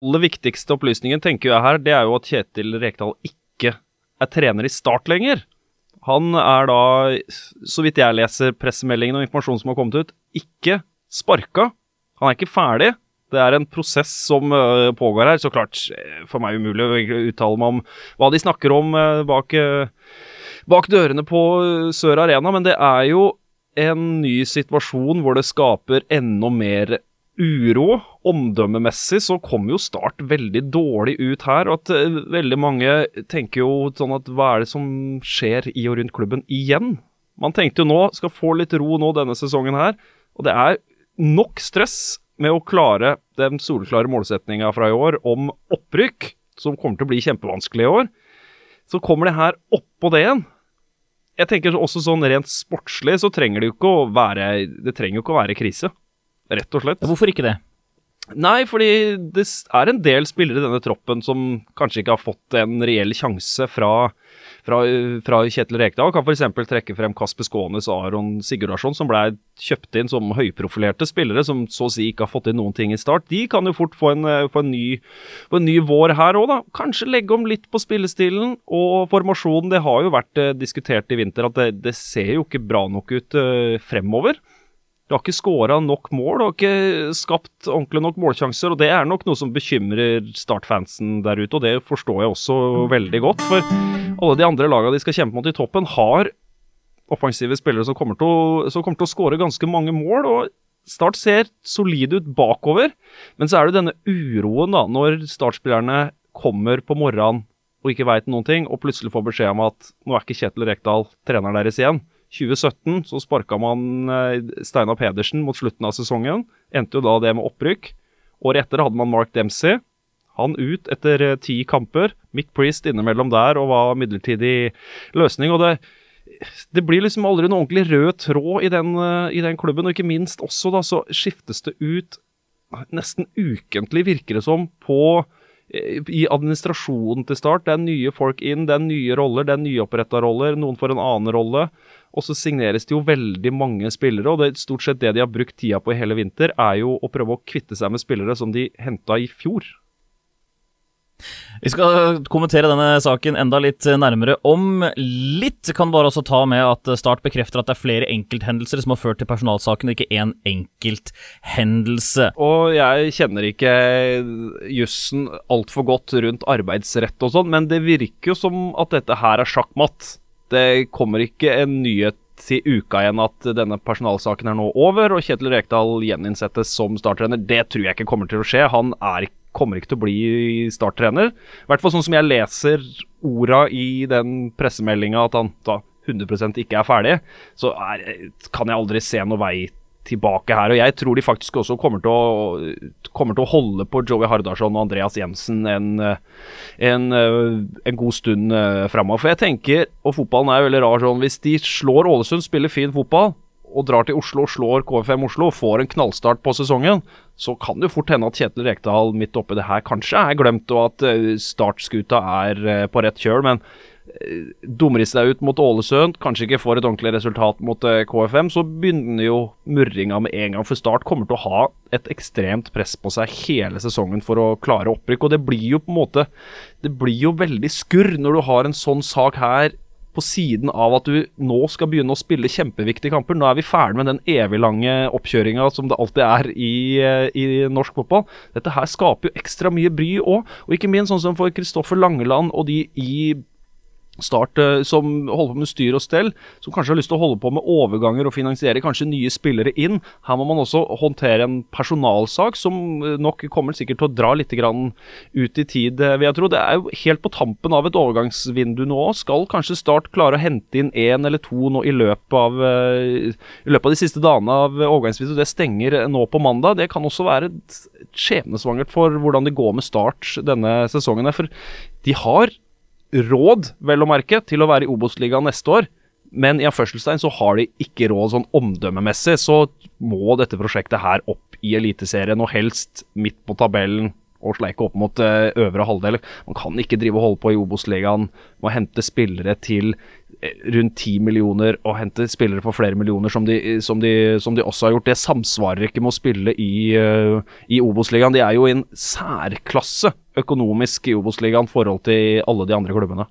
aller viktigste opplysningen tenker jeg her, det er jo at Kjetil Rekdal ikke er trener i Start lenger. Han er da, så vidt jeg leser pressemeldingen og informasjonen som har kommet ut, ikke sparka. Han er ikke ferdig. Det er en prosess som uh, pågår her. Så klart, eh, for meg umulig å uttale meg om hva de snakker om uh, bak, bak, dørene på Sør Arena, men det er jo en ny situasjon hvor det skaper enda mer uro. Omdømmemessig så kom jo Start veldig dårlig ut her. og at Veldig mange tenker jo sånn at hva er det som skjer i og rundt klubben igjen? Man tenkte jo nå skal få litt ro nå denne sesongen her, og det er nok stress med å klare den soleklare målsettinga fra i år om opprykk, som kommer til å bli kjempevanskelig i år, så kommer det her oppå det igjen. Jeg tenker også sånn rent sportslig så trenger det jo ikke å være Det trenger jo ikke å være krise, rett og slett. Hvorfor ikke det? Nei, fordi det er en del spillere i denne troppen som kanskje ikke har fått en reell sjanse fra fra, fra Kjetil Rekdal. Kan f.eks. trekke frem Kasper Skånes og Aron Sigurdarsson, som ble kjøpt inn som høyprofilerte spillere, som så å si ikke har fått inn noen ting i start. De kan jo fort få en, få en, ny, få en ny, vår her òg, da. Kanskje legge om litt på spillestilen og formasjonen. Det har jo vært uh, diskutert i vinter at det, det, ser jo ikke bra nok ut uh, fremover. Du har ikke skåra nok mål, du har ikke skapt ordentlig nok målsjanser. og Det er nok noe som bekymrer Start-fansen der ute, og det forstår jeg også veldig godt. For alle de andre lagene de skal kjempe mot i toppen, har offensive spillere som kommer til å, å skåre ganske mange mål. og Start ser solide ut bakover, men så er det denne uroen da, når startspillerne kommer på morgenen og ikke veit noen ting, og plutselig får beskjed om at nå er ikke Kjetil Rekdal treneren deres igjen. 2017 så sparka man eh, Steinar Pedersen mot slutten av sesongen. Endte jo da det med opprykk. Året etter hadde man Mark Dempsey. Han ut etter eh, ti kamper. Mick Priest innimellom der og var midlertidig løsning. og det det blir liksom aldri noen ordentlig rød tråd i den, eh, i den, klubben, og ikke minst også da så skiftes det ut nesten ukentlig, virker det som, på i administrasjonen til Start. Det er nye folk inn, det er nye roller, det er nyoppretta roller. Noen får en annen rolle. Og så signeres det jo veldig mange spillere, og det er stort sett det de har brukt tida på i hele vinter, er jo å prøve å kvitte seg med spillere som de henta i fjor. Vi skal kommentere denne saken enda litt nærmere om litt. Kan bare også ta med at Start bekrefter at det er flere enkelthendelser som har ført til personalsaken, og ikke én enkelthendelse. Og jeg kjenner ikke jussen altfor godt rundt arbeidsrett og sånn, men det virker jo som at dette her er sjakkmatt. Det kommer ikke en nyhet i uka igjen at denne personalsaken er nå over, og Kjetil Rekdal gjeninnsettes som starttrener. Det tror jeg ikke kommer til å skje. Han er, kommer ikke til å bli starttrener. I hvert fall sånn som jeg leser orda i den pressemeldinga at han da 100% ikke er ferdig, så er, kan jeg aldri se noe vei tilbake her. Og jeg tror de faktisk også kommer til å, kommer til å holde på Joey Hardarson og Andreas Jensen en, en, en god stund uh, framover. For jeg tenker, og fotballen er veldig rar sånn, hvis de slår Ålesund, spiller fin fotball, og drar til Oslo og slår KFM Oslo og får en knallstart på sesongen, så kan det jo fort hende at Kjetil Rekdal midt oppi det her kanskje er glemt, og at uh, startskuta er uh, på rett kjøl. men dummer de seg ut mot Ålesund, kanskje ikke får et ordentlig resultat mot eh, KFM, så begynner jo murringa med en gang. For Start kommer til å ha et ekstremt press på seg hele sesongen for å klare opprykk. Og det blir jo på en måte Det blir jo veldig skurr når du har en sånn sak her på siden av at du nå skal begynne å spille kjempeviktige kamper. Nå er vi ferdig med den evig lange oppkjøringa som det alltid er i, eh, i, norsk fotball. Dette her skaper jo ekstra mye bry òg, og ikke minst sånn som for Kristoffer Langeland og de i Start eh, som holder på med styr og stell, som kanskje har lyst til å holde på med overganger og finansiere kanskje nye spillere inn. Her må man også håndtere en personalsak som eh, nok kommer sikkert til å dra litt ut i tid, eh, vil jeg tro. Det er jo helt på tampen av et overgangsvindu nå. Skal kanskje Start klare å hente inn én eller to nå i løpet av, i løpet av de siste dagene av overgangsvinduet? Det stenger nå på mandag. Det kan også være skjebnesvangert for hvordan det går med Start denne sesongen. For de har råd, vel å merke, til å være i Obos-ligaen neste år. Men i Anførselstein så har de ikke råd sånn omdømmemessig. Så må dette prosjektet her opp i Eliteserien, og helst midt på tabellen. og sleike opp mot eh, øvre halvdel. Man kan ikke drive og holde på i Obos-ligaen med å hente spillere til eh, rundt 10 millioner og hente spillere for flere millioner, som de, som de, som de også har gjort. Det samsvarer ikke med å spille i, uh, i Obos-ligaen. De er jo i en særklasse økonomisk i Obos-ligaen forhold til alle de andre klubbene.